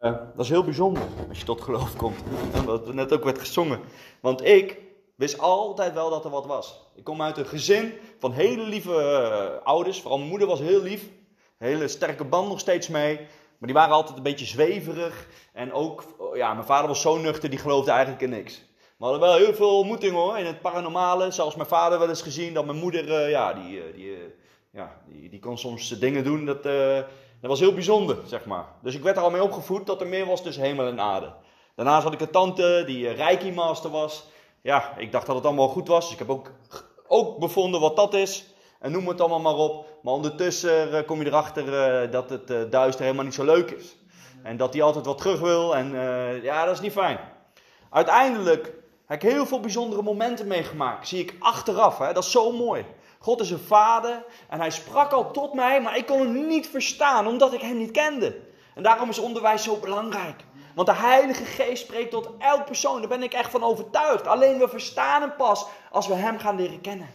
Uh, dat is heel bijzonder als je tot geloof komt. Wat net ook werd gezongen. Want ik wist altijd wel dat er wat was. Ik kom uit een gezin van hele lieve uh, ouders. Vooral mijn moeder was heel lief. Hele sterke band nog steeds mee. Maar die waren altijd een beetje zweverig. En ook, ja, mijn vader was zo nuchter, die geloofde eigenlijk in niks. We hadden wel heel veel ontmoetingen hoor, in het paranormale. Zelfs mijn vader wel eens gezien dat mijn moeder, uh, ja, die, die, ja, die, die kon soms dingen doen dat dat was heel bijzonder, zeg maar. Dus ik werd er al mee opgevoed dat er meer was tussen hemel en aarde. Daarnaast had ik een tante die Reiki Master was. Ja, ik dacht dat het allemaal goed was. Dus ik heb ook, ook bevonden wat dat is. En noem het allemaal maar op. Maar ondertussen uh, kom je erachter uh, dat het duister helemaal niet zo leuk is. En dat hij altijd wat terug wil. En ja, dat is niet fijn. Uiteindelijk heb ik heel veel bijzondere momenten meegemaakt. Zie ik achteraf. Hè? Dat is zo mooi. God is een vader en hij sprak al tot mij, maar ik kon hem niet verstaan omdat ik hem niet kende. En daarom is onderwijs zo belangrijk. Want de Heilige Geest spreekt tot elk persoon. Daar ben ik echt van overtuigd. Alleen we verstaan hem pas als we hem gaan leren kennen.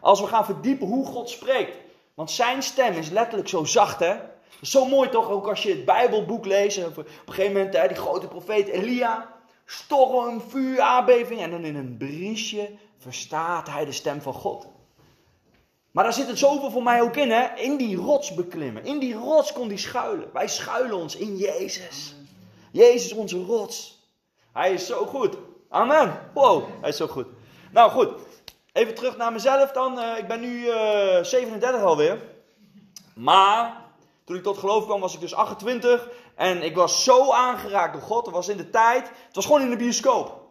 Als we gaan verdiepen hoe God spreekt. Want zijn stem is letterlijk zo zacht, hè? Zo mooi toch, ook als je het Bijbelboek leest. Op een gegeven moment, hè, die grote profeet Elia. Storm, vuur, aardbeving. En dan in een briesje verstaat hij de stem van God. Maar daar zit het zoveel voor mij ook in, hè? In die rots beklimmen. In die rots kon die schuilen. Wij schuilen ons in Jezus. Jezus onze rots. Hij is zo goed. Amen. Wow, hij is zo goed. Nou goed, even terug naar mezelf dan. Uh, ik ben nu uh, 37 alweer. Maar toen ik tot geloof kwam was ik dus 28. En ik was zo aangeraakt door God. Dat was in de tijd. Het was gewoon in de bioscoop.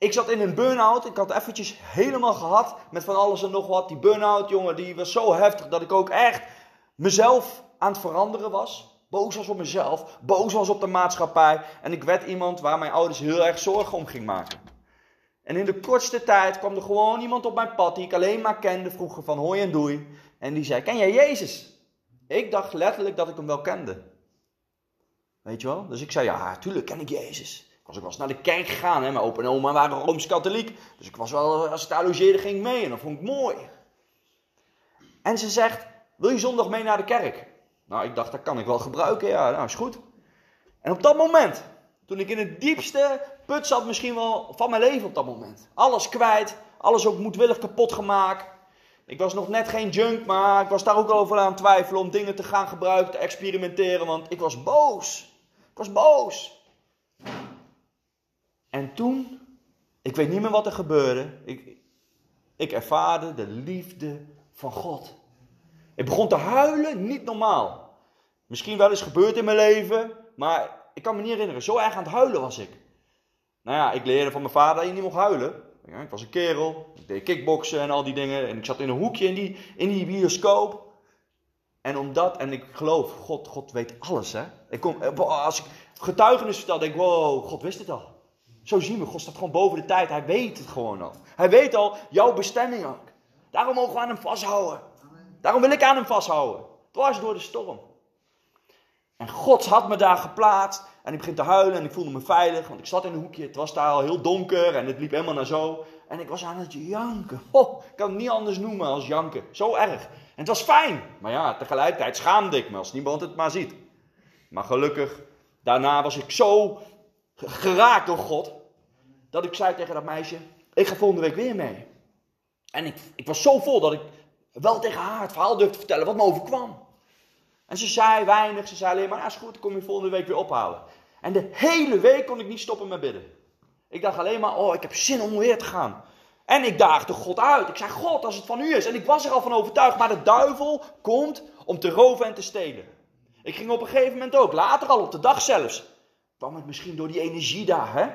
Ik zat in een burn-out. Ik had eventjes helemaal gehad met van alles en nog wat. Die burn-out, jongen, die was zo heftig dat ik ook echt mezelf aan het veranderen was. Boos was op mezelf, boos was op de maatschappij. En ik werd iemand waar mijn ouders heel erg zorgen om ging maken. En in de kortste tijd kwam er gewoon iemand op mijn pad die ik alleen maar kende vroeger van hoi en doei. En die zei, ken jij Jezus? Ik dacht letterlijk dat ik hem wel kende. Weet je wel? Dus ik zei, ja, tuurlijk ken ik Jezus was ik wel naar de kerk gegaan. Hè? Mijn opa en oma waren Rooms-Katholiek. Dus ik was wel, als ik daar logeerde, ging ik mee. En dat vond ik mooi. En ze zegt, wil je zondag mee naar de kerk? Nou, ik dacht, dat kan ik wel gebruiken. Ja, nou is goed. En op dat moment, toen ik in het diepste put zat misschien wel van mijn leven op dat moment. Alles kwijt, alles ook moedwillig kapot gemaakt. Ik was nog net geen junk, maar ik was daar ook over aan het twijfelen om dingen te gaan gebruiken, te experimenteren, want ik was boos. Ik was boos. En toen, ik weet niet meer wat er gebeurde. Ik, ik ervaarde de liefde van God. Ik begon te huilen, niet normaal. Misschien wel eens gebeurd in mijn leven, maar ik kan me niet herinneren. Zo erg aan het huilen was ik. Nou ja, ik leerde van mijn vader dat je niet mocht huilen. Ja, ik was een kerel, ik deed kickboksen en al die dingen. En ik zat in een hoekje in die, in die bioscoop. En omdat, en ik geloof, God, God weet alles hè. Ik kom, als ik getuigenis vertel, denk ik, wow, God wist het al. Zo zien we, God staat gewoon boven de tijd. Hij weet het gewoon al. Hij weet al jouw bestemming ook. Daarom mogen we aan hem vasthouden. Daarom wil ik aan hem vasthouden. Dwars door de storm. En God had me daar geplaatst. En ik begin te huilen en ik voelde me veilig. Want ik zat in een hoekje. Het was daar al heel donker en het liep helemaal naar zo. En ik was aan het janken. Oh, ik kan het niet anders noemen als janken. Zo erg. En het was fijn. Maar ja, tegelijkertijd schaamde ik me als niemand het maar ziet. Maar gelukkig, daarna was ik zo geraakt door God. Dat ik zei tegen dat meisje, ik ga volgende week weer mee. En ik, ik was zo vol dat ik wel tegen haar het verhaal durfde vertellen wat me overkwam. En ze zei weinig, ze zei alleen maar, ja is goed, ik kom je volgende week weer ophalen. En de hele week kon ik niet stoppen met bidden. Ik dacht alleen maar, oh ik heb zin om weer te gaan. En ik daagde God uit. Ik zei, God, als het van u is. En ik was er al van overtuigd, maar de duivel komt om te roven en te stelen. Ik ging op een gegeven moment ook, later al op de dag zelfs, Kwam het misschien door die energie daar, hè?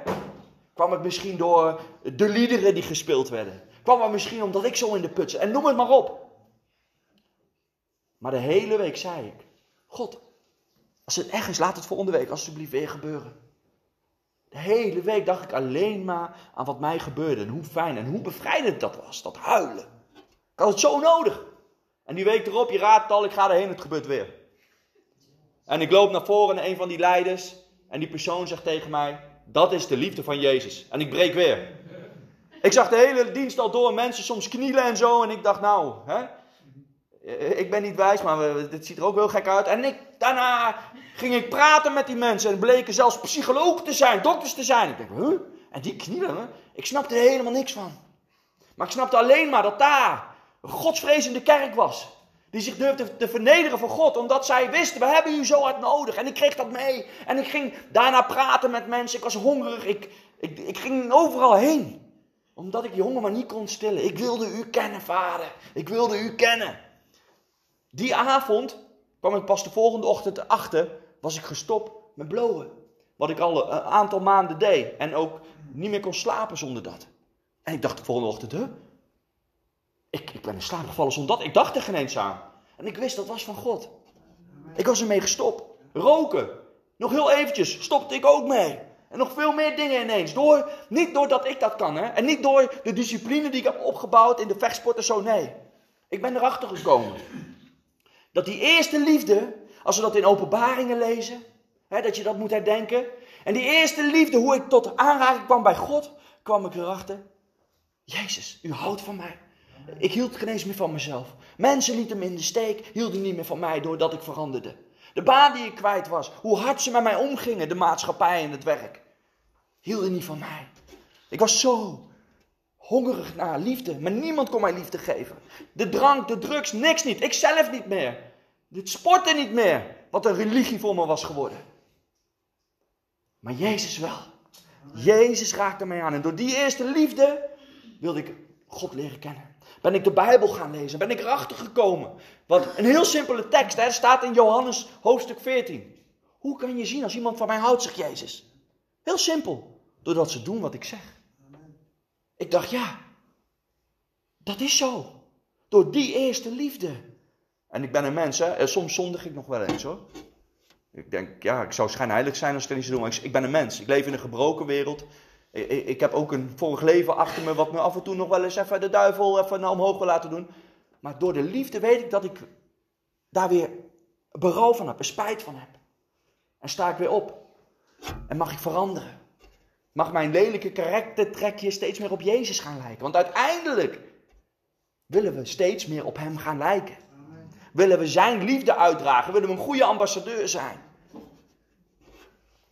Kwam het misschien door de liederen die gespeeld werden? Kwam het misschien omdat ik zo in de put zat? En noem het maar op. Maar de hele week zei ik: God, als het echt is, laat het volgende week alsjeblieft weer gebeuren. De hele week dacht ik alleen maar aan wat mij gebeurde. En hoe fijn en hoe bevrijdend dat was. Dat huilen. Ik had het zo nodig. En die week erop, je raadt al, ik ga erheen, het gebeurt weer. En ik loop naar voren naar een van die leiders. En die persoon zegt tegen mij: Dat is de liefde van Jezus. En ik breek weer. Ik zag de hele dienst al door, mensen soms knielen en zo. En ik dacht: Nou, hè, ik ben niet wijs, maar dit ziet er ook heel gek uit. En ik, daarna ging ik praten met die mensen. En bleken zelfs psychologen te zijn, dokters te zijn. Ik denk: Huh? En die knielen? Ik snapte er helemaal niks van. Maar ik snapte alleen maar dat daar een godsvrezende kerk was. Die zich durfde te vernederen voor God, omdat zij wisten, we hebben u zo hard nodig. En ik kreeg dat mee. En ik ging daarna praten met mensen. Ik was hongerig. Ik, ik, ik ging overal heen. Omdat ik die honger maar niet kon stillen. Ik wilde u kennen, vader. Ik wilde u kennen. Die avond kwam ik pas de volgende ochtend achter, was ik gestopt met blowen. Wat ik al een aantal maanden deed. En ook niet meer kon slapen zonder dat. En ik dacht de volgende ochtend, hè? Ik, ben in slaap gevallen zonder dat. Ik dacht er geen eens aan. En ik wist dat was van God. Ik was ermee gestopt. Roken. Nog heel eventjes stopte ik ook mee. En nog veel meer dingen ineens. Door, niet doordat ik dat kan. Hè? En niet door de discipline die ik heb opgebouwd in de vechtsport en zo. Nee. Ik ben erachter gekomen. Dat die eerste liefde, als we dat in openbaringen lezen. Hè, dat je dat moet herdenken. En die eerste liefde, hoe ik tot aanraking kwam bij God. Kwam ik erachter. Jezus, u houdt van mij. Ik hield geen eens meer van mezelf. Mensen lieten me in de steek, hielden niet meer van mij doordat ik veranderde. De baan die ik kwijt was, hoe hard ze met mij omgingen, de maatschappij en het werk, hielden niet van mij. Ik was zo hongerig naar liefde, maar niemand kon mij liefde geven. De drank, de drugs, niks niet. Ik zelf niet meer. Het sporten niet meer, wat een religie voor me was geworden. Maar Jezus wel. Jezus raakte mij aan. En door die eerste liefde wilde ik God leren kennen. Ben ik de Bijbel gaan lezen? Ben ik erachter gekomen? Wat een heel simpele tekst, hè, staat in Johannes hoofdstuk 14. Hoe kan je zien als iemand van mij houdt, zegt Jezus? Heel simpel, doordat ze doen wat ik zeg. Ik dacht, ja, dat is zo. Door die eerste liefde. En ik ben een mens, hè. Soms zondig ik nog wel eens, hoor. Ik denk, ja, ik zou schijnheilig zijn als ik dat niet zou doen. Maar ik ben een mens. Ik leef in een gebroken wereld. Ik heb ook een vorig leven achter me, wat me af en toe nog wel eens even de duivel even naar omhoog wil laten doen. Maar door de liefde weet ik dat ik daar weer berouw van heb, spijt van heb. En sta ik weer op. En mag ik veranderen. Mag mijn lelijke karaktertrekje steeds meer op Jezus gaan lijken. Want uiteindelijk willen we steeds meer op Hem gaan lijken. Willen we Zijn liefde uitdragen. Willen we een goede ambassadeur zijn.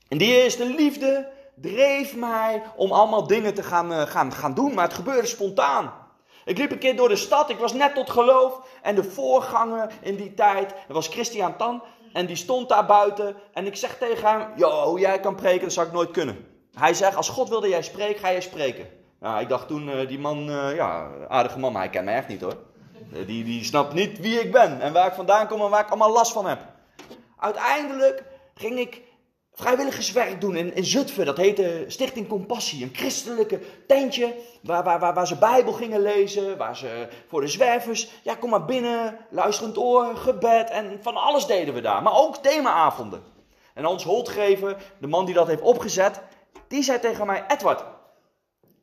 En die eerste liefde dreef mij om allemaal dingen te gaan, uh, gaan, gaan doen, maar het gebeurde spontaan. Ik liep een keer door de stad, ik was net tot geloof en de voorganger in die tijd, dat was Christian Tan, en die stond daar buiten en ik zeg tegen hem, yo, jij kan preken, dat zou ik nooit kunnen. Hij zegt, als God wilde jij spreken, ga jij spreken. Nou, ik dacht toen, uh, die man, uh, ja, aardige man, maar hij kent mij echt niet hoor. die, die snapt niet wie ik ben en waar ik vandaan kom en waar ik allemaal last van heb. Uiteindelijk ging ik vrijwilligerswerk doen in, in Zutphen. Dat heette Stichting Compassie. Een christelijke tentje waar, waar, waar, waar ze Bijbel gingen lezen. Waar ze voor de zwervers, ja kom maar binnen, luisterend oor, gebed en van alles deden we daar. Maar ook themaavonden. En ons Holtgever, de man die dat heeft opgezet, die zei tegen mij, Edward,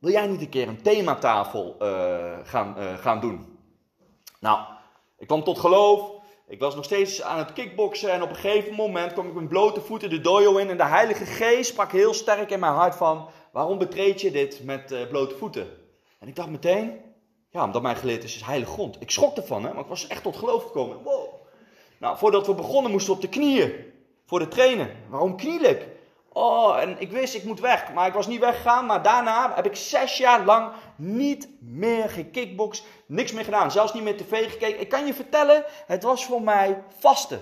wil jij niet een keer een thematafel uh, gaan, uh, gaan doen? Nou, ik kwam tot geloof. Ik was nog steeds aan het kickboksen en op een gegeven moment kwam ik met blote voeten de dojo in en de Heilige Geest sprak heel sterk in mijn hart van, waarom betreed je dit met uh, blote voeten? En ik dacht meteen, ja, omdat mijn geleerd is, is heilige grond. Ik schrok ervan, hè, maar ik was echt tot geloof gekomen. Wow. Nou, voordat we begonnen moesten we op de knieën voor de trainen. Waarom kniel ik? Oh, en ik wist, ik moet weg. Maar ik was niet weggegaan. Maar daarna heb ik zes jaar lang niet meer gekickboxd. Niks meer gedaan. Zelfs niet meer tv gekeken. Ik kan je vertellen, het was voor mij vasten.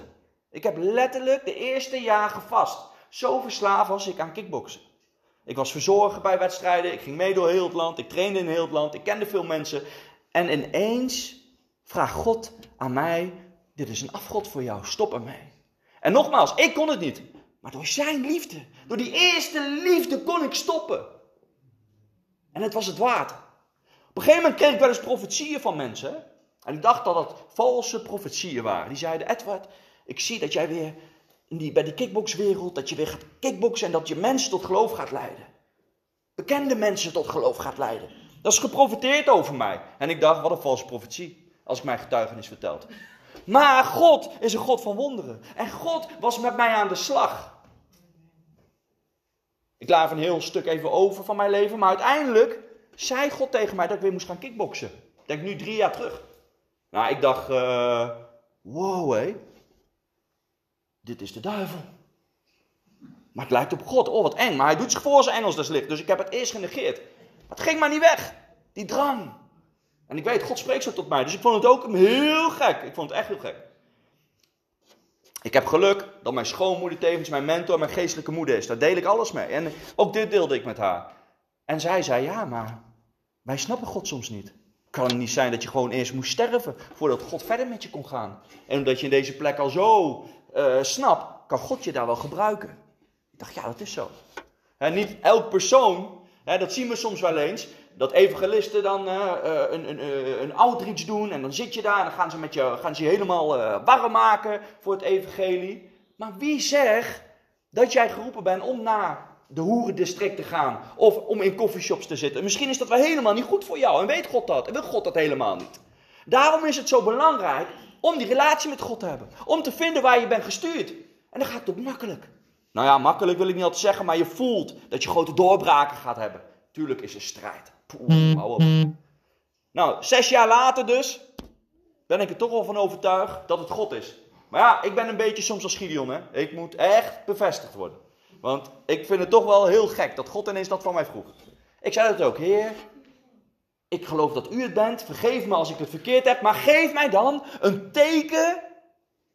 Ik heb letterlijk de eerste jaar gevast. Zo verslaafd was ik aan kickboksen. Ik was verzorger bij wedstrijden. Ik ging mee door heel het land. Ik trainde in heel het land. Ik kende veel mensen. En ineens vraagt God aan mij: Dit is een afgod voor jou. Stop ermee. En nogmaals, ik kon het niet. Maar door zijn liefde, door die eerste liefde kon ik stoppen. En het was het waard. Op een gegeven moment kreeg ik wel eens profetieën van mensen. En ik dacht dat het valse profetieën waren. Die zeiden, Edward, ik zie dat jij weer in die, bij die kickboxwereld, dat je weer gaat kickboksen en dat je mensen tot geloof gaat leiden. Bekende mensen tot geloof gaat leiden. Dat is geprofiteerd over mij. En ik dacht, wat een valse profetie, als ik mijn getuigenis verteld. Maar God is een God van wonderen. En God was met mij aan de slag. Ik laat een heel stuk even over van mijn leven, maar uiteindelijk zei God tegen mij dat ik weer moest gaan kickboksen. Denk nu drie jaar terug. Nou, ik dacht, uh, wow hé, dit is de duivel. Maar het lijkt op God, oh wat eng. Maar hij doet zich voor zijn Engels dus licht. Dus ik heb het eerst genegeerd. Het ging maar niet weg, die drang. En ik weet, God spreekt zo tot mij. Dus ik vond het ook heel gek. Ik vond het echt heel gek. Ik heb geluk dat mijn schoonmoeder tevens mijn mentor, mijn geestelijke moeder is. Daar deel ik alles mee. En ook dit deelde ik met haar. En zij zei, ja, maar wij snappen God soms niet. Kan het niet zijn dat je gewoon eerst moest sterven voordat God verder met je kon gaan? En omdat je in deze plek al zo uh, snapt, kan God je daar wel gebruiken. Ik dacht, ja, dat is zo. En niet elk persoon, dat zien we soms wel eens, dat evangelisten dan uh, een, een, een outreach doen en dan zit je daar en dan gaan ze, met je, gaan ze je helemaal warm maken voor het evangelie. Maar wie zegt dat jij geroepen bent om naar de hoerendistrict te gaan of om in coffeeshops te zitten? Misschien is dat wel helemaal niet goed voor jou en weet God dat en wil God dat helemaal niet. Daarom is het zo belangrijk om die relatie met God te hebben. Om te vinden waar je bent gestuurd. En dan gaat ook makkelijk. Nou ja, makkelijk wil ik niet altijd zeggen, maar je voelt dat je grote doorbraken gaat hebben. Tuurlijk is er strijd. Poeh, hou op. Nou, zes jaar later dus, ben ik er toch al van overtuigd dat het God is. Maar ja, ik ben een beetje soms als Gideon, hè. Ik moet echt bevestigd worden. Want ik vind het toch wel heel gek dat God ineens dat van mij vroeg. Ik zei het ook, Heer, ik geloof dat u het bent. Vergeef me als ik het verkeerd heb. Maar geef mij dan een teken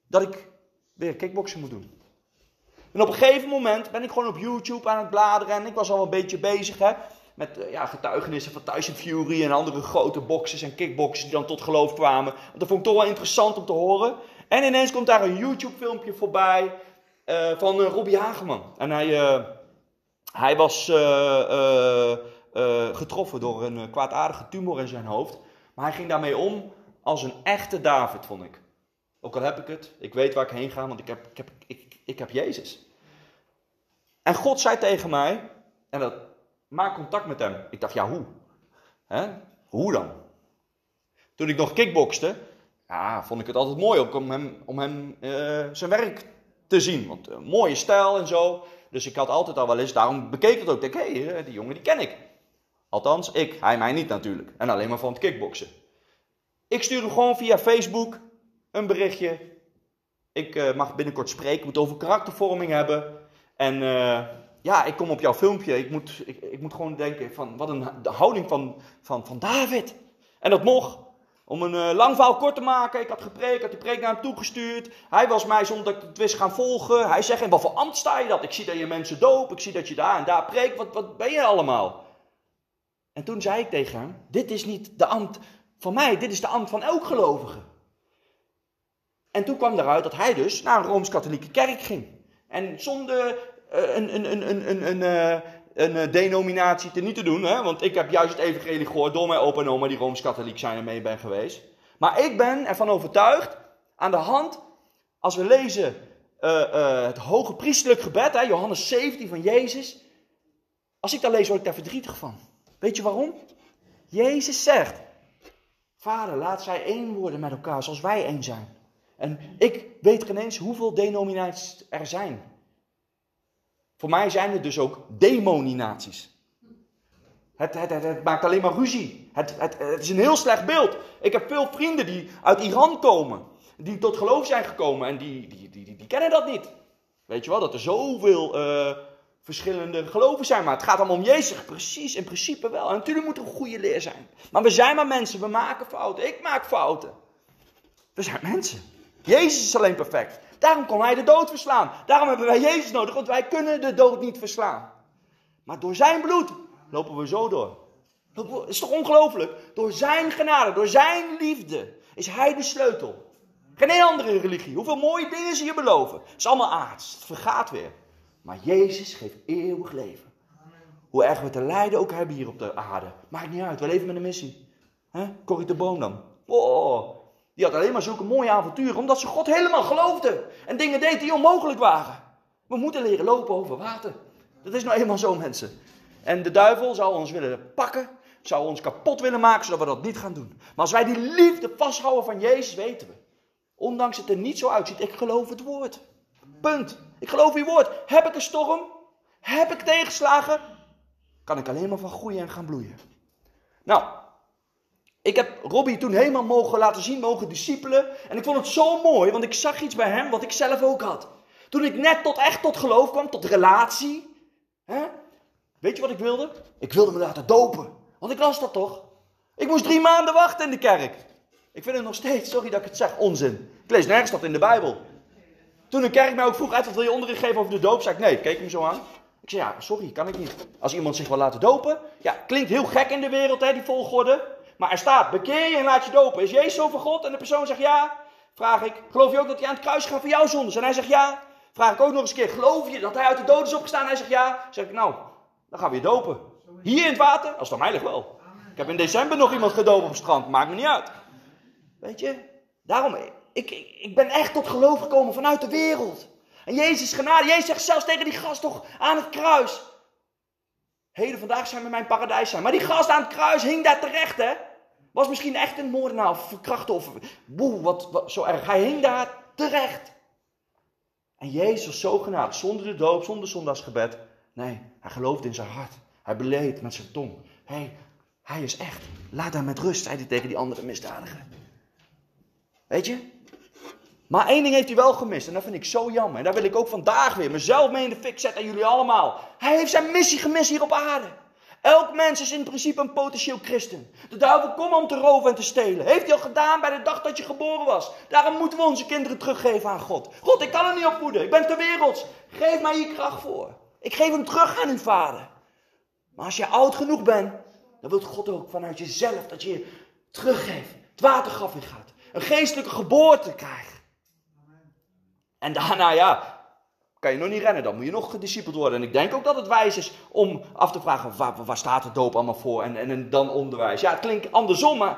dat ik weer kickboksen moet doen. En op een gegeven moment ben ik gewoon op YouTube aan het bladeren. En ik was al een beetje bezig hè, met uh, ja, getuigenissen van Tyson Fury en andere grote boxers en kickboxers die dan tot geloof kwamen. Dat vond ik toch wel interessant om te horen. En ineens komt daar een YouTube filmpje voorbij uh, van uh, Robbie Hageman. En hij, hij was getroffen door een kwaadaardige tumor in zijn hoofd. Maar hij ging daarmee om als een echte David, vond ik. Ook al heb ik het, ik weet waar ik heen ga, want ik heb, ik heb, ik, ik heb Jezus. En God zei tegen mij, en dat, maak contact met hem. Ik dacht, ja hoe? Hè? Hoe dan? Toen ik nog kickbokste, ja, vond ik het altijd mooi om hem, om hem uh, zijn werk te zien. Want uh, mooie stijl en zo. Dus ik had altijd al wel eens, daarom bekeek het ook. Ik denk, hé, hey, die jongen die ken ik. Althans, ik. Hij mij niet natuurlijk. En alleen maar van het kickboksen. Ik stuur hem gewoon via Facebook een berichtje. Ik mag binnenkort spreken. Moet over karaktervorming hebben. En ja, ik kom op jouw filmpje. Ik moet, ik, moet gewoon denken van wat een de houding van, van, van David. En dat mocht. Om een uh, lang verhaal kort te maken. Ik had gepreekt, had die preek naar hem toegestuurd. Hij was mij zonder dat ik het wist gaan volgen. Hij zegt, in wat voor ambt sta je dat? Ik zie dat je mensen doop. Ik zie dat je daar en daar preekt. Wat, wat ben je allemaal? En toen zei ik tegen hem: Dit is niet de ambt van mij, dit is de ambt van elk gelovige. En toen kwam eruit dat hij dus naar een rooms-katholieke kerk ging. En zonder uh, een, een, een, een, een, uh, een denominatie te niet te doen, hè? want ik heb juist het evangelie gehoord door mijn opa en oma die rooms-katholiek zijn en mee ben geweest. Maar ik ben ervan overtuigd, aan de hand, als we lezen uh, het hoge priestelijk gebed, hè, Johannes 17 van Jezus. Als ik dat lees, word ik daar verdrietig van. Weet je waarom? Jezus zegt: Vader, laat zij één worden met elkaar zoals wij één zijn. En ik weet geen eens hoeveel denominaties er zijn. Voor mij zijn er dus ook demoninaties. Het, het, het, het, maakt alleen maar ruzie. Het, het, is een heel slecht beeld. Ik heb veel vrienden die uit Iran komen. Die tot geloof zijn gekomen en die, die, die, die, kennen dat niet. Weet je wel, dat er zoveel uh, verschillende geloven zijn. Maar het gaat allemaal om Jezus. Precies, in principe wel. En natuurlijk moet er een goede leer zijn. Maar we zijn maar mensen. We maken fouten. Ik maak fouten. We zijn mensen. Jezus is alleen perfect. Daarom kon hij de dood verslaan. Daarom hebben wij Jezus nodig. Want wij kunnen de dood niet verslaan. Maar door zijn bloed lopen we zo door. Het is toch ongelooflijk? Door zijn genade, door zijn liefde is hij de sleutel. Geen andere religie. Hoeveel mooie dingen ze je beloven. Het is allemaal aards. Het vergaat weer. Maar Jezus geeft eeuwig leven. Hoe erg we te lijden ook hebben hier op de aarde. Maakt niet uit, we leven met een missie. Hè? Corrie de Boom dan. Oh, Die had alleen maar zulke mooie avonturen, omdat ze God helemaal geloofde. En dingen deed die onmogelijk waren. We moeten leren lopen over water. Dat is nou eenmaal zo, mensen. En de duivel zou ons willen pakken, zou ons kapot willen maken, zodat we dat niet gaan doen. Maar als wij die liefde vasthouden van Jezus, weten we. Ondanks het er niet zo uitziet, ik geloof het woord. Punt. Ik geloof uw woord. Heb ik een storm? Heb ik tegenslagen? Kan ik alleen maar van groeien en gaan bloeien. Nou, ik heb Robbie toen helemaal mogen laten zien, mogen discipelen. En ik vond het zo mooi, want ik zag iets bij hem wat ik zelf ook had. Toen ik net tot echt tot geloof kwam, tot relatie. Hè? Weet je wat ik wilde? Ik wilde me laten dopen. Want ik las dat toch? Ik moest drie maanden wachten in de kerk. Ik vind het nog steeds, sorry dat ik het zeg, onzin. Ik lees nergens dat in de Bijbel. Toen een kerk mij ook vroeg uit, wat wil je onderricht geven over de doop? Zei ik, nee, keek hem zo aan. Ik zei, ja, sorry, kan ik niet. Als iemand zich wil laten dopen, ja, klinkt heel gek in de wereld, hè, die volgorde. Maar er staat, bekeer je en laat je dopen. Is Jezus over God? En de persoon zegt ja. Vraag ik, geloof je ook dat hij aan het kruis gaat voor jouw zondes? En hij zegt ja. Vraag ik ook nog eens een keer, geloof je dat hij uit de dood is opgestaan? En hij zegt ja. Zeg ik, nou, dan gaan we je dopen. Hier in het water? Als dan heilig wel. Ik heb in december nog iemand gedoopt op het strand. Maakt me niet uit. Weet je? Daarom, ik, ik, ik ben echt tot geloof gekomen vanuit de wereld. En Jezus genade. Jezus zegt zelfs tegen die gast toch aan het kruis. Heden vandaag zijn we mijn paradijs zijn. Maar die gast aan het kruis hing daar terecht, hè? Was misschien echt een moordenaar of verkrachter of boe, wat, wat zo erg. Hij hing daar terecht. En Jezus was zo genade, zonder de doop, zonder zondagsgebed. Nee, hij geloofde in zijn hart. Hij beleed met zijn tong. Hey, hij is echt. Laat hem met rust, zei hij tegen die andere misdadiger. Weet je? Maar één ding heeft hij wel gemist en dat vind ik zo jammer. En daar wil ik ook vandaag weer mezelf mee in de fik zetten en jullie allemaal. Hij heeft zijn missie gemist hier op aarde. Elk mens is in principe een potentieel christen. De duivel komt om te roven en te stelen. Heeft hij al gedaan bij de dag dat je geboren was. Daarom moeten we onze kinderen teruggeven aan God. God, ik kan er niet opvoeden. Ik ben te werelds. Geef mij hier kracht voor. Ik geef hem terug aan uw vader. Maar als je oud genoeg bent, dan wil God ook vanuit jezelf dat je je teruggeeft. Het watergraf in gaat. Een geestelijke geboorte krijgt. En daarna, ja, kan je nog niet rennen. Dan moet je nog gediscipeld worden. En ik denk ook dat het wijs is om af te vragen, waar, waar staat de doop allemaal voor? En, en, dan onderwijs. Ja, het klinkt andersom, maar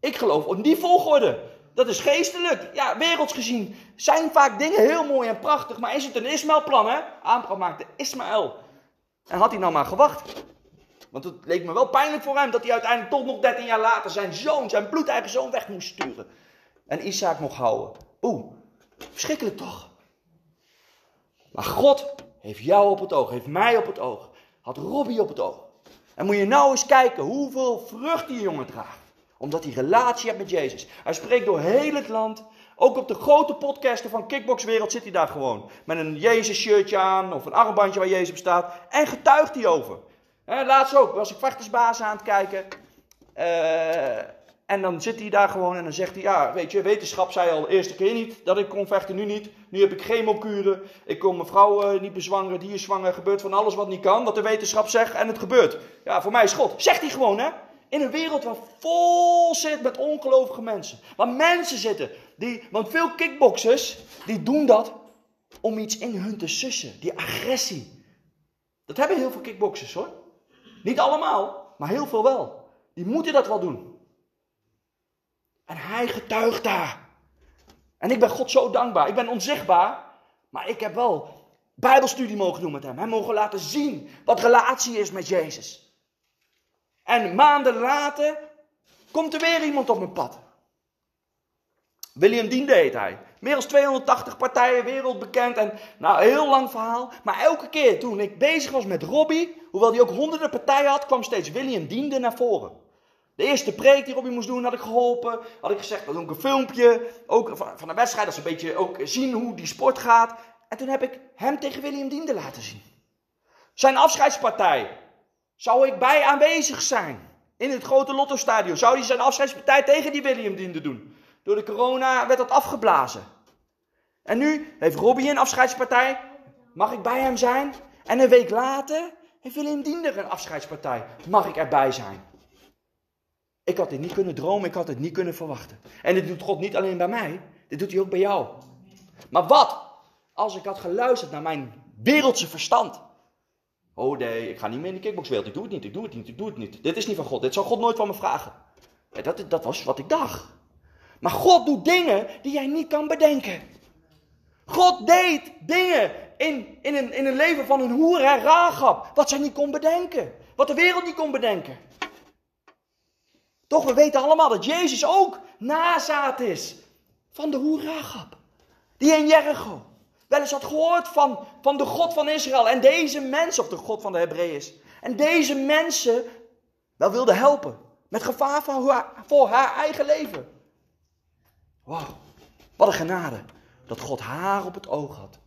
ik geloof in die volgorde. Dat is geestelijk. Ja, werelds gezien zijn vaak dingen heel mooi en prachtig. Maar is het een Ismaël-plan, hè? Abraham maakte Ismaël. En had hij nou maar gewacht. Want het leek me wel pijnlijk voor hem dat hij uiteindelijk toch nog 13 jaar later zijn zoon, zijn bloedeigen zoon, weg moest sturen. En Isaac mocht houden. Oeh, verschrikkelijk toch? Maar God heeft jou op het oog, heeft mij op het oog, had Robbie op het oog. En moet je nou eens kijken hoeveel vrucht die jongen draagt. Omdat hij relatie heeft met Jezus. Hij spreekt door heel het land. Ook op de grote podcasten van Kickboxwereld zit hij daar gewoon. Met een Jezus shirtje aan of een armbandje waar Jezus op staat. En getuigt hij over. laatst ook was ik vechtersbaas aan het kijken. Uh, en dan zit hij daar gewoon en dan zegt hij, ja, weet je, wetenschap zei al de eerste keer niet dat ik kon vechten, nu niet. Nu heb ik chemokuren, ik kon mijn vrouw uh, niet bezwangeren, die is zwanger, gebeurt van alles wat niet kan, wat de wetenschap zegt en het gebeurt. Ja, voor mij is God. Zegt hij gewoon, hè? In een wereld waar vol zit met ongelovige mensen. Waar mensen zitten, die, want veel kickboxers, die doen dat om iets in hun te sussen. Die agressie. Dat hebben heel veel kickboxers hoor. Niet allemaal, maar heel veel wel. Die moeten dat wel doen. En hij getuigt daar. En ik ben God zo dankbaar. Ik ben onzichtbaar. Maar ik heb wel Bijbelstudie mogen doen met hem. Hem mogen laten zien wat relatie is met Jezus. En maanden later komt er weer iemand op mijn pad. William Diende heet hij. Meer dan 280 partijen wereldbekend en nou, heel lang verhaal. Maar elke keer toen ik bezig was met Robbie, hoewel hij ook honderden partijen had, kwam steeds William Diende naar voren. De eerste preek die Robbie moest doen, had ik geholpen. Had ik gezegd, dan doe ik een filmpje. Ook van de wedstrijd, dat ze een beetje ook zien hoe die sport gaat. En toen heb ik hem tegen William Diende laten zien. Zijn afscheidspartij. Zou ik bij aanwezig zijn? In het grote Lotto-stadion. Zou hij zijn afscheidspartij tegen die William Diende doen? Door de corona werd dat afgeblazen. En nu heeft Robbie een afscheidspartij. Mag ik bij hem zijn? En een week later heeft William Diender een afscheidspartij. Mag ik erbij zijn? Ik had dit niet kunnen dromen, ik had het niet kunnen verwachten. En dit doet God niet alleen bij mij, dit doet hij ook bij jou. Maar wat als ik had geluisterd naar mijn wereldse verstand? Oh nee, ik ga niet meer in de kickboxwereld, ik doe het niet, ik doe het niet, ik doe het niet. Dit is niet van God, dit zal God nooit van me vragen. dat, dat was wat ik dacht. Maar God doet dingen die jij niet kan bedenken. God deed dingen in, in, een, in een leven van een hoer en Rahab. Wat zij niet kon bedenken. Wat de wereld niet kon bedenken. Toch, we weten allemaal dat Jezus ook nazaat is van de hoer Rahab. Die in Jericho wel eens had gehoord van, van de God van Israël. En deze mensen, of de God van de Hebreeën. En deze mensen wel wilde helpen. Met gevaar haar, voor haar eigen leven. Wauw, wat een genade. Dat God haar op het oog had.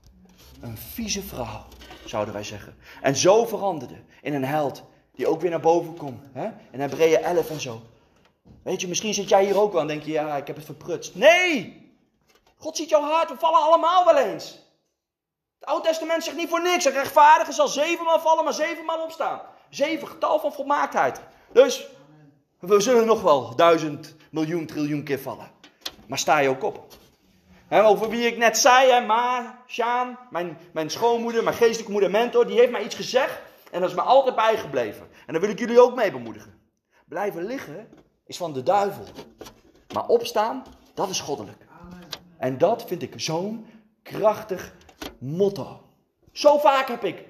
Een vieze vrouw, zouden wij zeggen. En zo veranderde in een held die ook weer naar boven komt. In Hebreeën 11 en zo. Weet je, misschien zit jij hier ook wel en denk je, ja, ik heb het verprutst. Nee! God ziet jouw hart, we vallen allemaal wel eens. Het Oude Testament zegt niet voor niks. Een rechtvaardige zal zevenmaal vallen, maar zevenmaal opstaan. Zeven, getal van volmaaktheid. Dus, we zullen nog wel duizend, miljoen, triljoen keer vallen. Maar sta je ook op. Over wie ik net zei, hè, Sjaan, mijn, mijn schoonmoeder, mijn geestelijke moeder, mentor, die heeft mij iets gezegd. En dat is me altijd bijgebleven. En daar wil ik jullie ook mee bemoedigen. Blijven liggen is van de duivel. Maar opstaan, dat is goddelijk. En dat vind ik zo'n krachtig motto. Zo vaak heb ik.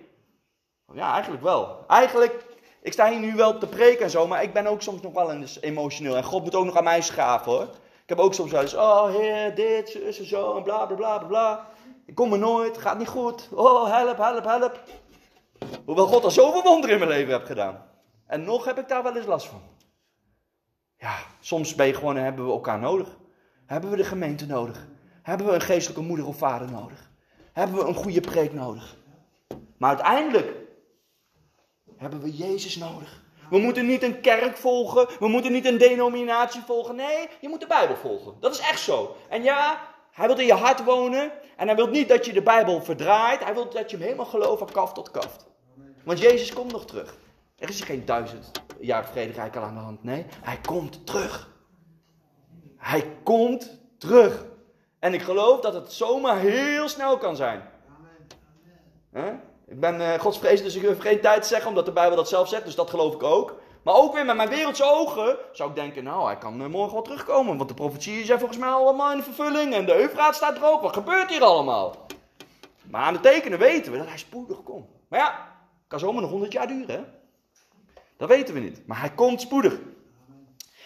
Ja, eigenlijk wel. Eigenlijk, ik sta hier nu wel te preken en zo, maar ik ben ook soms nog wel eens emotioneel. En God moet ook nog aan mij schaven hoor. Ik heb ook soms wel eens, oh heer, dit, zus en zo, en bla bla bla bla. Ik kom er nooit, gaat niet goed. Oh, help, help, help. Hoewel God al zoveel wonderen in mijn leven heeft gedaan. En nog heb ik daar wel eens last van. Ja, soms ben je gewoon, hebben we elkaar nodig. Hebben we de gemeente nodig. Hebben we een geestelijke moeder of vader nodig. Hebben we een goede preek nodig. Maar uiteindelijk hebben we Jezus nodig. We moeten niet een kerk volgen. We moeten niet een denominatie volgen. Nee, je moet de Bijbel volgen. Dat is echt zo. En ja, hij wil in je hart wonen. En hij wil niet dat je de Bijbel verdraait. Hij wil dat je hem helemaal gelooft van kaft tot kaft. Want Jezus komt nog terug. Er is geen duizend jaar vrederijk al aan de hand. Nee, hij komt terug. Hij komt terug. En ik geloof dat het zomaar heel snel kan zijn. Amen. Ik ben uh, godsvrees, dus ik geen tijd te zeggen, omdat de Bijbel dat zelf zegt, dus dat geloof ik ook. Maar ook weer met mijn wereldse ogen zou ik denken, nou, hij kan uh, morgen wel terugkomen. Want de profetieën zijn volgens mij allemaal in vervulling en de Eufraat staat droog. Wat gebeurt hier allemaal? Maar aan de tekenen weten we dat hij spoedig komt. Maar ja, kan zomaar nog honderd jaar duren, hè? Dat weten we niet. Maar hij komt spoedig.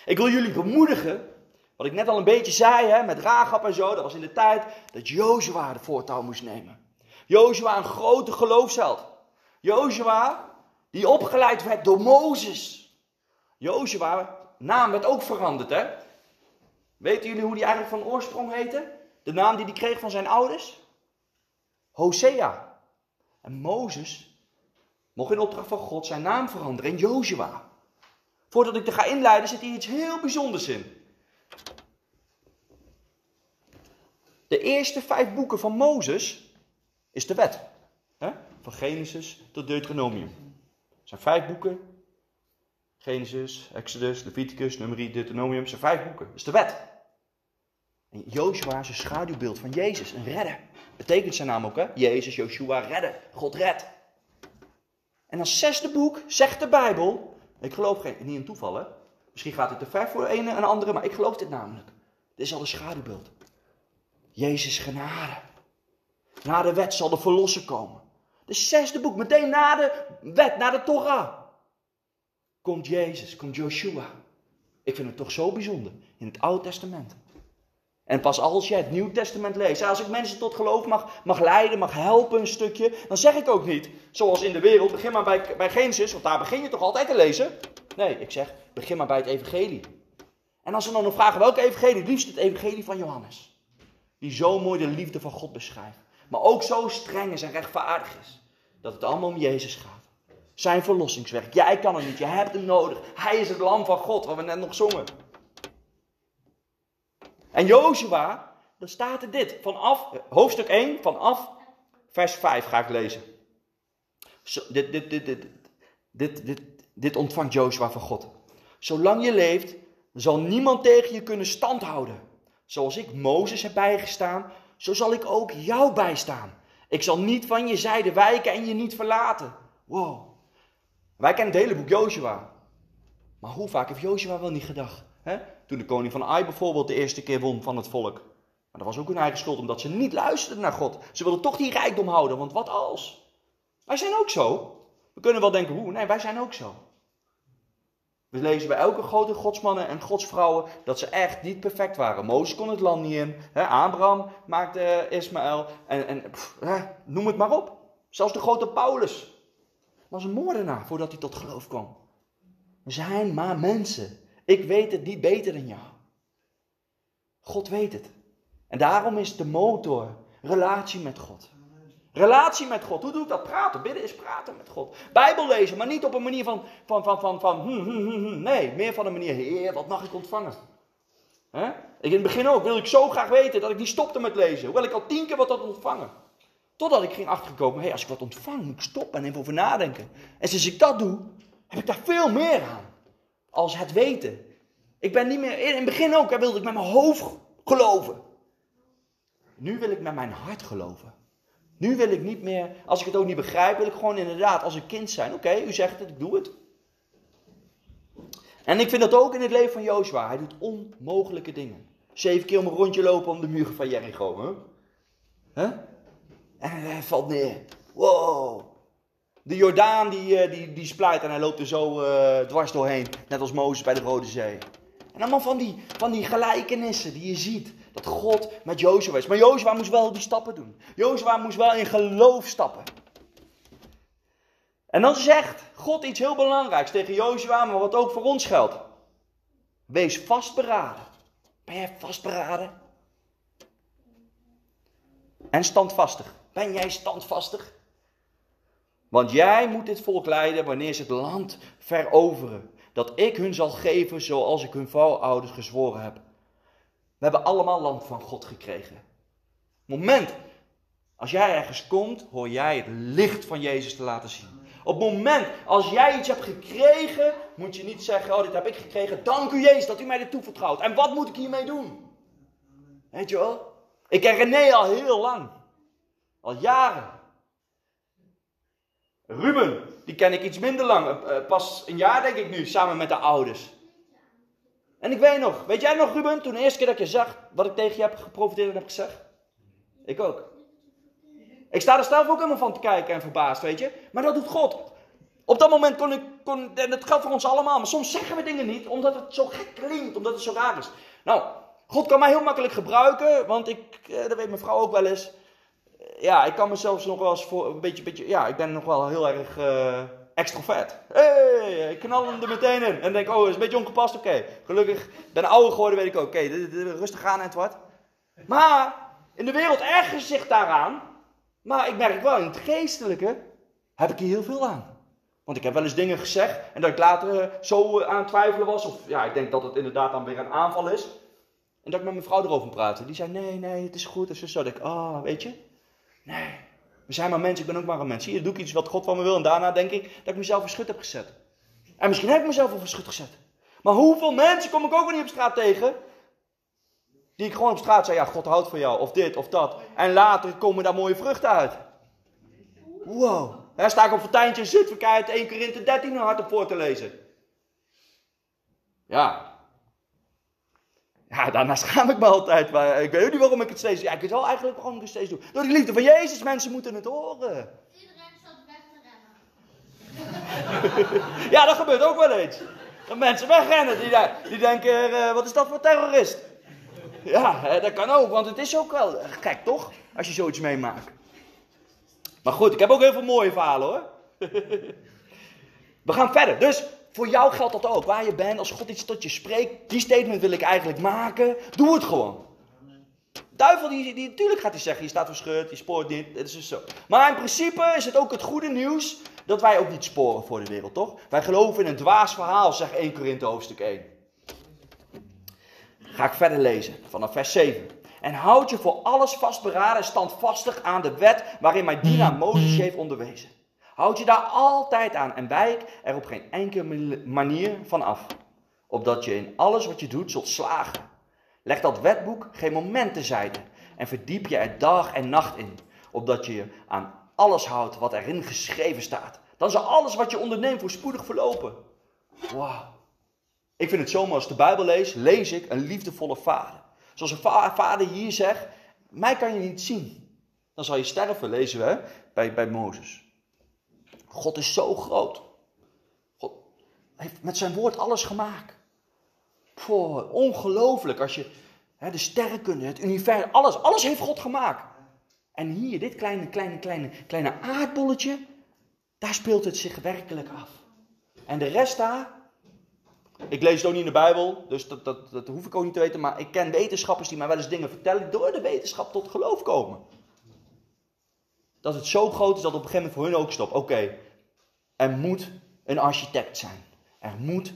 Ik wil jullie bemoedigen, wat ik net al een beetje zei, hè, met Ragab en zo. Dat was in de tijd dat Jozua de voortouw moest nemen. Jozua een grote geloofsheld. Jozua die opgeleid werd door Mozes. Jozua, naam werd ook veranderd hè. Weten jullie hoe die eigenlijk van oorsprong heette? De naam die hij kreeg van zijn ouders? Hosea. En Mozes mocht in opdracht van God zijn naam veranderen in Jozua. Voordat ik er ga inleiden zit hier iets heel bijzonders in. De eerste vijf boeken van Mozes is de wet. Van Genesis tot Deuteronomium. Het zijn vijf boeken. Genesis, Exodus, Leviticus, Numeri, Deuteronomium. Het zijn vijf boeken. Is de wet. En Joshua is een schaduwbeeld van Jezus, een redder. Betekent zijn naam ook, hè? Jezus, Joshua, redden. God redt. En als zesde boek zegt de Bijbel, ik geloof geen, niet in toeval hè. Misschien gaat het te ver voor de ene en de andere, maar ik geloof dit namelijk. Dit is al een schaduwbeeld. Jezus genade. Na de wet zal de verlosser komen. De zesde boek, meteen na de wet, na de Torah. Komt Jezus, komt Joshua. Ik vind het toch zo bijzonder in het Oude Testament. En pas als je het Nieuw Testament leest, als ik mensen tot geloof mag, mag leiden, mag helpen een stukje, dan zeg ik ook niet, zoals in de wereld, begin maar bij, bij Genesis, want daar begin je toch altijd te lezen? Nee, ik zeg, begin maar bij het Evangelie. En als we dan nog vragen welke Evangelie, liefst het Evangelie van Johannes. Die zo mooi de liefde van God beschrijft. Maar ook zo streng is en rechtvaardig is. Dat het allemaal om Jezus gaat. Zijn verlossingswerk. Jij kan het niet, je hebt hem nodig. Hij is het lam van God, wat we net nog zongen. En Jozua, dan staat er dit. Vanaf, hoofdstuk 1, vanaf vers 5 ga ik lezen. Dit, dit, dit, dit, dit, dit ontvangt Jozua van God. Zolang je leeft, zal niemand tegen je kunnen standhouden. Zoals ik Mozes heb bijgestaan, zo zal ik ook jou bijstaan. Ik zal niet van je zijde wijken en je niet verlaten. Wow. Wij kennen het hele boek Joshua. Maar hoe vaak heeft Joshua wel niet gedacht? Hè? Toen de koning van Ai bijvoorbeeld de eerste keer won van het volk. Maar dat was ook hun eigen schuld, omdat ze niet luisterden naar God. Ze wilden toch die rijkdom houden, want wat als? Wij zijn ook zo. We kunnen wel denken, hoe? Nee, wij zijn ook zo. We lezen bij elke grote godsmannen en godsvrouwen dat ze echt niet perfect waren. Mozes kon het land niet in. Hè? Abraham maakte Ismaël. En, en noem het maar op. Zelfs de grote Paulus was een moordenaar voordat hij tot geloof kwam. We zijn maar mensen. Ik weet het niet beter dan jou. God weet het. En daarom is de motor relatie met God. Relatie met God. Hoe doe ik dat? Praten. Bidden is praten met God. Bijbel lezen, maar niet op een manier van, van, van, van, van hm, hm, hm, hm. nee, meer van een manier, heer, wat mag ik ontvangen? Ik in het begin ook, wil ik zo graag weten dat ik die stopte met lezen. Hoewel ik al tien keer wat had ontvangen. Totdat ik ging achterkomen, hey, als ik wat ontvang, moet ik stoppen en even over nadenken. En sinds ik dat doe, heb ik daar veel meer aan. Als het weten. Ik ben niet meer, in het begin ook, hè, wilde ik met mijn hoofd geloven. Nu wil ik met mijn hart geloven. Nu wil ik niet meer, als ik het ook niet begrijp, wil ik gewoon inderdaad als een kind zijn. Oké, u zegt het, ik doe het. En ik vind dat ook in het leven van Jozua. Hij doet onmogelijke dingen. Zeven keer om een rondje lopen om de muren van Jericho. Hè? Huh? En hij valt neer. Wow. De Jordaan die, eh, die, die splijt en hij loopt er zo uh, dwars doorheen. Net als Mozes bij de Rode Zee. En allemaal van die, van die gelijkenissen die je ziet. Dat God met Jozua is. Maar Jozua moest wel die stappen doen. Jozua moest wel in geloof stappen. En dan zegt God iets heel belangrijks tegen Jozua, maar wat ook voor ons geldt. Wees vastberaden. Ben jij vastberaden? En standvastig. Ben jij standvastig? Want jij moet dit volk leiden wanneer ze het land veroveren. Dat ik hun zal geven zoals ik hun voorouders gezworen heb. We hebben allemaal land van God gekregen. Moment, als jij ergens komt, hoor jij het licht van Jezus te laten zien. Op het moment als jij iets hebt gekregen, moet je niet zeggen: Oh, dit heb ik gekregen. Dank u, Jezus, dat u mij dit toevertrouwt. En wat moet ik hiermee doen? Weet je wel? Ik ken René al heel lang. Al jaren. Ruben, die ken ik iets minder lang. Eh, pas een jaar denk ik nu, samen met de ouders. En ik weet nog, weet jij nog Ruben, toen de eerste keer dat je zag wat ik tegen je heb geprofiteerd en heb gezegd? Ik ook. Ik sta er zelf ook helemaal van te kijken en verbaasd, weet je. Maar dat doet God. Op dat moment kon ik, kon, en dat geldt voor ons allemaal, maar soms zeggen we dingen niet omdat het zo gek klinkt, omdat het zo raar is. Nou, God kan mij heel makkelijk gebruiken, want ik, eh, dat weet mijn vrouw ook wel eens. Ja, ik kan mezelf nog wel eens voor een beetje, beetje ja, ik ben nog wel heel erg uh, extrovert. hey, ik knal hem er meteen in en denk, oh, is een beetje ongepast, oké. Gelukkig, ben ouder geworden, weet ik ook, oké, rustig aan en wat. Maar, in de wereld ergert zich daaraan, maar ik merk wel, in het geestelijke heb ik hier heel veel aan. Want ik heb wel eens dingen gezegd en dat ik later zo aan het twijfelen was, of ja, ik denk dat het inderdaad dan weer een aanval is. En dat ik met mijn vrouw erover praatte. Die zei, nee, nee, het is goed. En zo. Dat ik, ah, oh, weet je. Nee, we zijn maar mensen, ik ben ook maar een mens. Hier doe ik iets wat God van me wil. En daarna denk ik dat ik mezelf voor schut heb gezet. En misschien heb ik mezelf voor schut gezet. Maar hoeveel mensen kom ik ook niet op straat tegen? Die ik gewoon op straat zei, ja, God houdt van jou. Of dit, of dat. En later komen daar mooie vruchten uit. Wow. Daar sta ik op Fortuintje in Zutphen, 1 Korinthe 13 hard op voor te lezen. Ja, ja, daarna schaam ik me altijd. Maar ik weet ook niet waarom ik het steeds doe. Ja, ik wel eigenlijk waarom ik het steeds doe. Door de liefde van Jezus. Mensen moeten het horen. Iedereen staat weg te rennen. ja, dat gebeurt ook wel eens. Dat mensen wegrennen. Die, die denken, uh, wat is dat voor terrorist? Ja, dat kan ook. Want het is ook wel gek, toch? Als je zoiets meemaakt. Maar goed, ik heb ook heel veel mooie verhalen, hoor. We gaan verder. Dus voor jou geldt dat ook. Waar je bent, als God iets tot je spreekt, die statement wil ik eigenlijk maken. Doe het gewoon. Duivel, die, die, natuurlijk gaat hij zeggen, je staat verscheurd, je spoort niet, het is dus zo. Maar in principe is het ook het goede nieuws dat wij ook niet sporen voor de wereld, toch? Wij geloven in een dwaas verhaal, zegt 1 Korinthe hoofdstuk 1. Ga ik verder lezen, vanaf vers 7. En houd je voor alles vastberaden en standvastig aan de wet waarin mijn dienaar Mozes heeft onderwezen. Houd je daar altijd aan en wijk er op geen enkele manier van af. Opdat je in alles wat je doet zult slagen. Leg dat wetboek geen moment tezijde en verdiep je er dag en nacht in. Opdat je je aan alles houdt wat erin geschreven staat. Dan zal alles wat je onderneemt voorspoedig verlopen. Wauw. Ik vind het zomaar als de Bijbel lees, lees ik een liefdevolle vader. Zoals een va- vader hier zegt, mij kan je niet zien. Dan zal je sterven, lezen we bij, bij Mozes. God is zo groot. God heeft met zijn woord alles gemaakt. Poh, ongelooflijk als je hè, de sterrenkunde, het universum, alles, alles heeft God gemaakt. En hier, dit kleine, kleine, kleine, kleine aardbolletje, daar speelt het zich werkelijk af. En de rest daar, ik lees het ook niet in de Bijbel, dus dat, dat, dat hoef ik ook niet te weten, maar ik ken wetenschappers die mij wel eens dingen vertellen, door de wetenschap tot geloof komen. Dat het zo groot is dat op een gegeven moment voor hun ook stopt. Oké, er moet een architect zijn. Er moet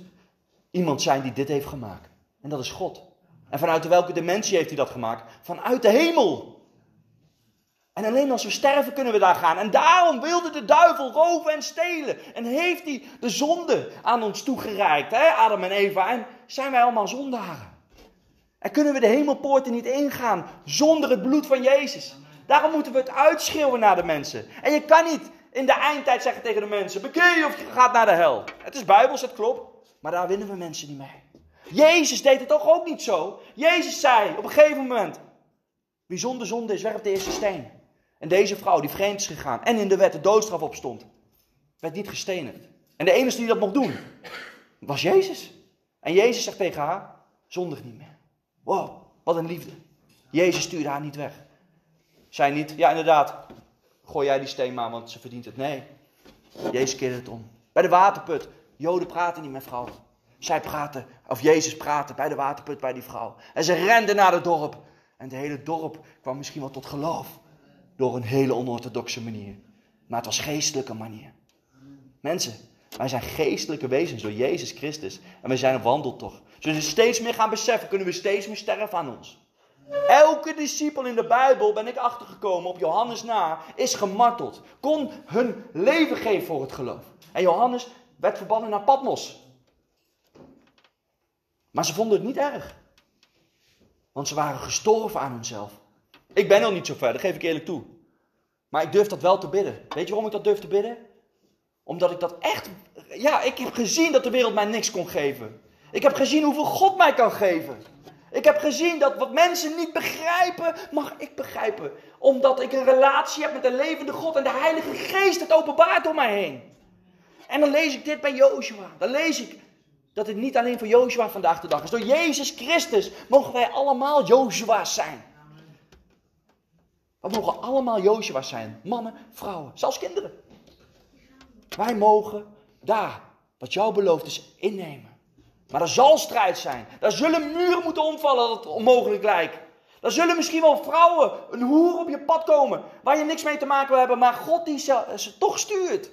iemand zijn die dit heeft gemaakt. En dat is God. En vanuit welke dimensie heeft hij dat gemaakt? Vanuit de hemel. En alleen als we sterven kunnen we daar gaan. En daarom wilde de duivel roven en stelen. En heeft hij de zonde aan ons toegereikt, hè, Adam en Eva. En zijn wij allemaal zondaren. En kunnen we de hemelpoorten niet ingaan zonder het bloed van Jezus. Daarom moeten we het uitschreeuwen naar de mensen. En je kan niet in de eindtijd zeggen tegen de mensen: bekeer je of je gaat naar de hel. Het is bijbels, het klopt. Maar daar winnen we mensen niet mee. Jezus deed het toch ook niet zo. Jezus zei op een gegeven moment: wie zonder zonde is, werpt de eerste steen. En deze vrouw die vreemd is gegaan en in de wet de doodstraf op stond, werd niet gestenigd. En de enige die dat mocht doen, was Jezus. En Jezus zegt tegen haar, zondig niet meer. Wow, wat een liefde. Jezus stuurde haar niet weg. Zij niet, ja inderdaad, gooi jij die steen maar, want ze verdient het. Nee, Jezus keerde het om. Bij de waterput, Joden praten niet met vrouwen. Zij praten, of Jezus praatte bij de waterput bij die vrouw. En ze renden naar het dorp. En het hele dorp kwam misschien wel tot geloof. Door een hele onorthodoxe manier. Maar het was geestelijke manier. Mensen, wij zijn geestelijke wezens door Jezus Christus. En we zijn op wandeltocht. Zullen we steeds meer gaan beseffen, kunnen we steeds meer sterven aan ons. Elke discipel in de Bijbel, ben ik achtergekomen op Johannes na, is gemarteld. Kon hun leven geven voor het geloof. En Johannes werd verbannen naar Patmos. Maar ze vonden het niet erg. Want ze waren gestorven aan hunzelf. Ik ben nog niet zo ver, dat geef ik eerlijk toe. Maar ik durf dat wel te bidden. Weet je waarom ik dat durf te bidden? Omdat ik dat echt. Ja, ik heb gezien dat de wereld mij niks kon geven. Ik heb gezien hoeveel God mij kan geven. Ik heb gezien dat wat mensen niet begrijpen, mag ik begrijpen. Omdat ik een relatie heb met de levende God en de Heilige Geest het openbaart door mij heen. En dan lees ik dit bij Joshua. Dan lees ik dat het niet alleen voor Joshua vandaag de dag is. Door Jezus Christus mogen wij allemaal Joshua's zijn. We mogen allemaal Joshua's zijn. Mannen, vrouwen, zelfs kinderen. Wij mogen daar, wat jou beloofd is, innemen. Maar er zal strijd zijn. Daar zullen muren moeten omvallen dat het onmogelijk lijkt. Daar zullen misschien wel vrouwen, een hoer op je pad komen. Waar je niks mee te maken wil hebben. Maar God die ze, ze toch stuurt.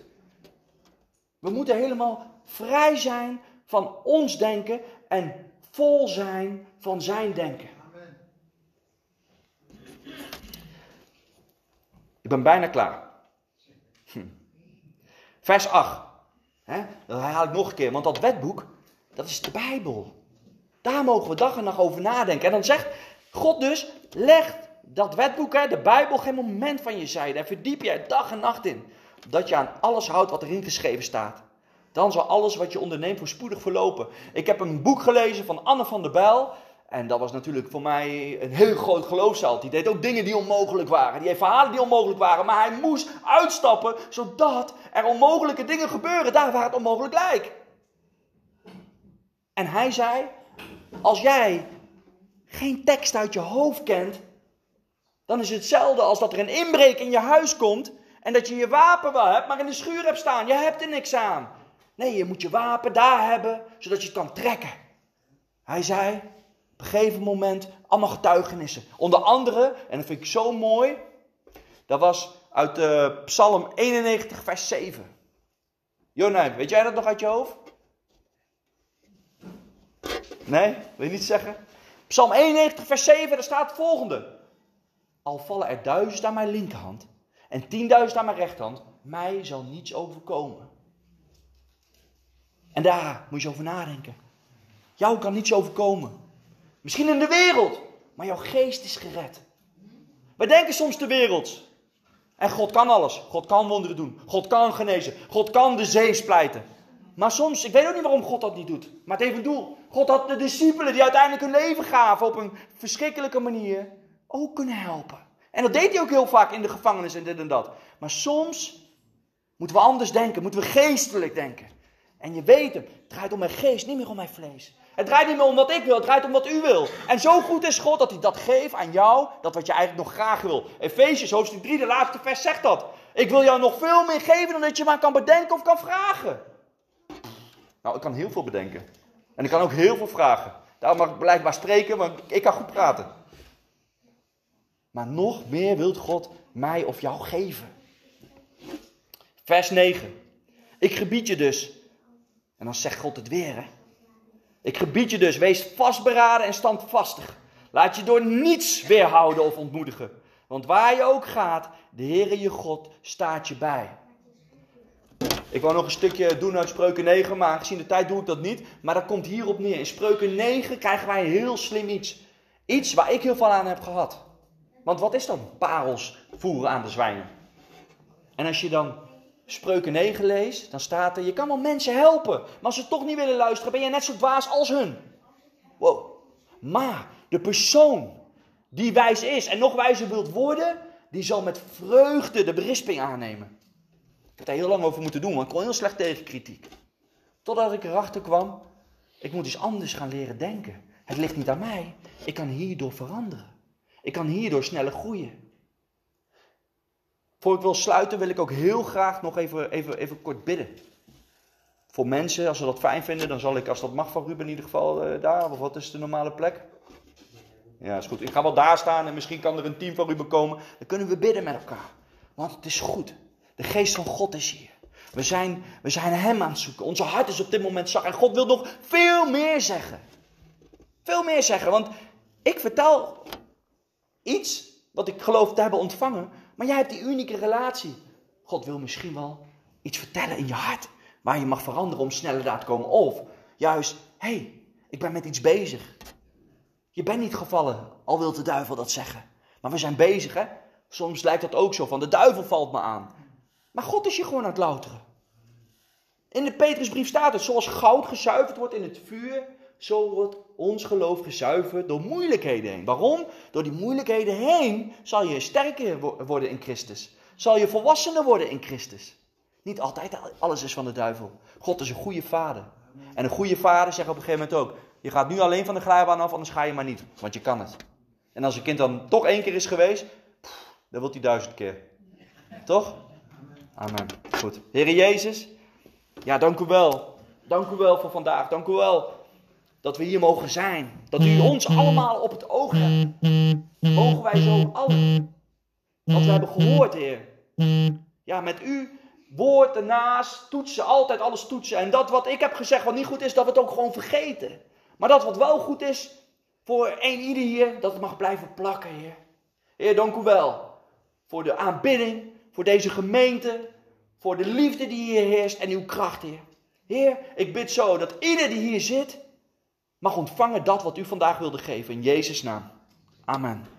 We moeten helemaal vrij zijn van ons denken. En vol zijn van zijn denken. Ik ben bijna klaar. Hm. Vers 8. Hè? Dat herhaal ik nog een keer, want dat wetboek, dat is de Bijbel. Daar mogen we dag en nacht over nadenken. En dan zegt God dus, leg dat wetboek, hè, de Bijbel, geen moment van je zijde. En verdiep je er dag en nacht in. Dat je aan alles houdt wat erin geschreven staat. Dan zal alles wat je onderneemt voorspoedig verlopen. Ik heb een boek gelezen van Anne van der Bijl. En dat was natuurlijk voor mij een heel groot geloofsheld. Die deed ook dingen die onmogelijk waren. Die heeft verhalen die onmogelijk waren. Maar hij moest uitstappen zodat er onmogelijke dingen gebeuren. Daar waar het onmogelijk lijkt. En hij zei: Als jij geen tekst uit je hoofd kent. Dan is het hetzelfde als dat er een inbreker in je huis komt. En dat je je wapen wel hebt, maar in de schuur hebt staan. Je hebt er niks aan. Nee, je moet je wapen daar hebben, zodat je het kan trekken. Hij zei, op een gegeven moment, allemaal getuigenissen. Onder andere, en dat vind ik zo mooi, dat was uit uh, Psalm 91, vers 7. Jonijn, weet jij dat nog uit je hoofd? Nee, wil je niet zeggen? Psalm 91, vers 7, daar staat het volgende. Al vallen er duizend aan mijn linkerhand en tienduizend aan mijn rechterhand, mij zal niets overkomen. En daar moet je over nadenken. Jou kan niets overkomen. Misschien in de wereld, maar jouw geest is gered. Wij denken soms de wereld. En God kan alles. God kan wonderen doen. God kan genezen. God kan de zee splijten. Maar soms, ik weet ook niet waarom God dat niet doet. Maar het heeft een doel. God had de discipelen die uiteindelijk hun leven gaven op een verschrikkelijke manier ook kunnen helpen. En dat deed hij ook heel vaak in de gevangenis en dit en dat. Maar soms moeten we anders denken, moeten we geestelijk denken. En je weet hem, het draait om mijn geest, niet meer om mijn vlees. Het draait niet meer om wat ik wil, het draait om wat u wil. En zo goed is God dat hij dat geeft aan jou, dat wat je eigenlijk nog graag wil. Efesius hoofdstuk 3, de laatste vers zegt dat. Ik wil jou nog veel meer geven dan dat je maar kan bedenken of kan vragen. Nou, ik kan heel veel bedenken. En ik kan ook heel veel vragen. Daarom mag ik blijkbaar spreken, want ik kan goed praten. Maar nog meer wilt God mij of jou geven. Vers 9. Ik gebied je dus. En dan zegt God het weer, hè. Ik gebied je dus, wees vastberaden en standvastig. Laat je door niets weerhouden of ontmoedigen. Want waar je ook gaat, de Heere je God staat je bij. Ik wou nog een stukje doen uit Spreuken 9, maar aangezien de tijd doe ik dat niet. Maar dat komt hierop neer. In Spreuken 9 krijgen wij heel slim iets. Iets waar ik heel veel aan heb gehad. Want wat is dan parels voeren aan de zwijnen? En als je dan Spreuken 9 leest, dan staat er: Je kan wel mensen helpen, maar als ze toch niet willen luisteren, ben je net zo dwaas als hun. Wow. Maar de persoon die wijs is en nog wijzer wilt worden, die zal met vreugde de berisping aannemen. Ik heb daar heel lang over moeten doen, want ik kon heel slecht tegen kritiek. Totdat ik erachter kwam, ik moet iets anders gaan leren denken. Het ligt niet aan mij. Ik kan hierdoor veranderen. Ik kan hierdoor sneller groeien. Voor ik wil sluiten, wil ik ook heel graag nog even, even, even kort bidden. Voor mensen, als ze dat fijn vinden, dan zal ik, als dat mag van Ruben in ieder geval, uh, daar, of wat is de normale plek? Ja, is goed. Ik ga wel daar staan en misschien kan er een team van Ruben komen. Dan kunnen we bidden met elkaar. Want het is goed. De geest van God is hier. We zijn, we zijn Hem aan het zoeken. Onze hart is op dit moment zacht. En God wil nog veel meer zeggen. Veel meer zeggen. Want ik vertel iets wat ik geloof te hebben ontvangen. Maar jij hebt die unieke relatie. God wil misschien wel iets vertellen in je hart. Waar je mag veranderen om sneller daar te komen. Of juist, hé, hey, ik ben met iets bezig. Je bent niet gevallen, al wil de duivel dat zeggen. Maar we zijn bezig, hè? Soms lijkt dat ook zo van, de duivel valt me aan. Maar God is je gewoon aan het louteren. In de Petrusbrief staat het, zoals goud gezuiverd wordt in het vuur, zo wordt ons geloof gezuiverd door moeilijkheden heen. Waarom? Door die moeilijkheden heen zal je sterker worden in Christus. Zal je volwassener worden in Christus. Niet altijd alles is van de duivel. God is een goede vader. En een goede vader zegt op een gegeven moment ook: Je gaat nu alleen van de glijbaan af, anders ga je maar niet. Want je kan het. En als een kind dan toch één keer is geweest, dan wil hij duizend keer. Toch? Amen. Goed. Heer Jezus, ja, dank u wel. Dank u wel voor vandaag. Dank u wel dat we hier mogen zijn. Dat u ons allemaal op het oog hebt. Mogen wij zo allen, wat we hebben gehoord, Heer. Ja, met u, woord ernaast, toetsen, altijd alles toetsen. En dat wat ik heb gezegd wat niet goed is, dat we het ook gewoon vergeten. Maar dat wat wel goed is, voor één ieder hier, dat het mag blijven plakken, Heer. Heer, dank u wel. Voor de aanbidding, voor deze gemeente, voor de liefde die hier heerst en uw kracht, Heer. Heer, ik bid zo dat ieder die hier zit, mag ontvangen dat wat u vandaag wilde geven. In Jezus' naam. Amen.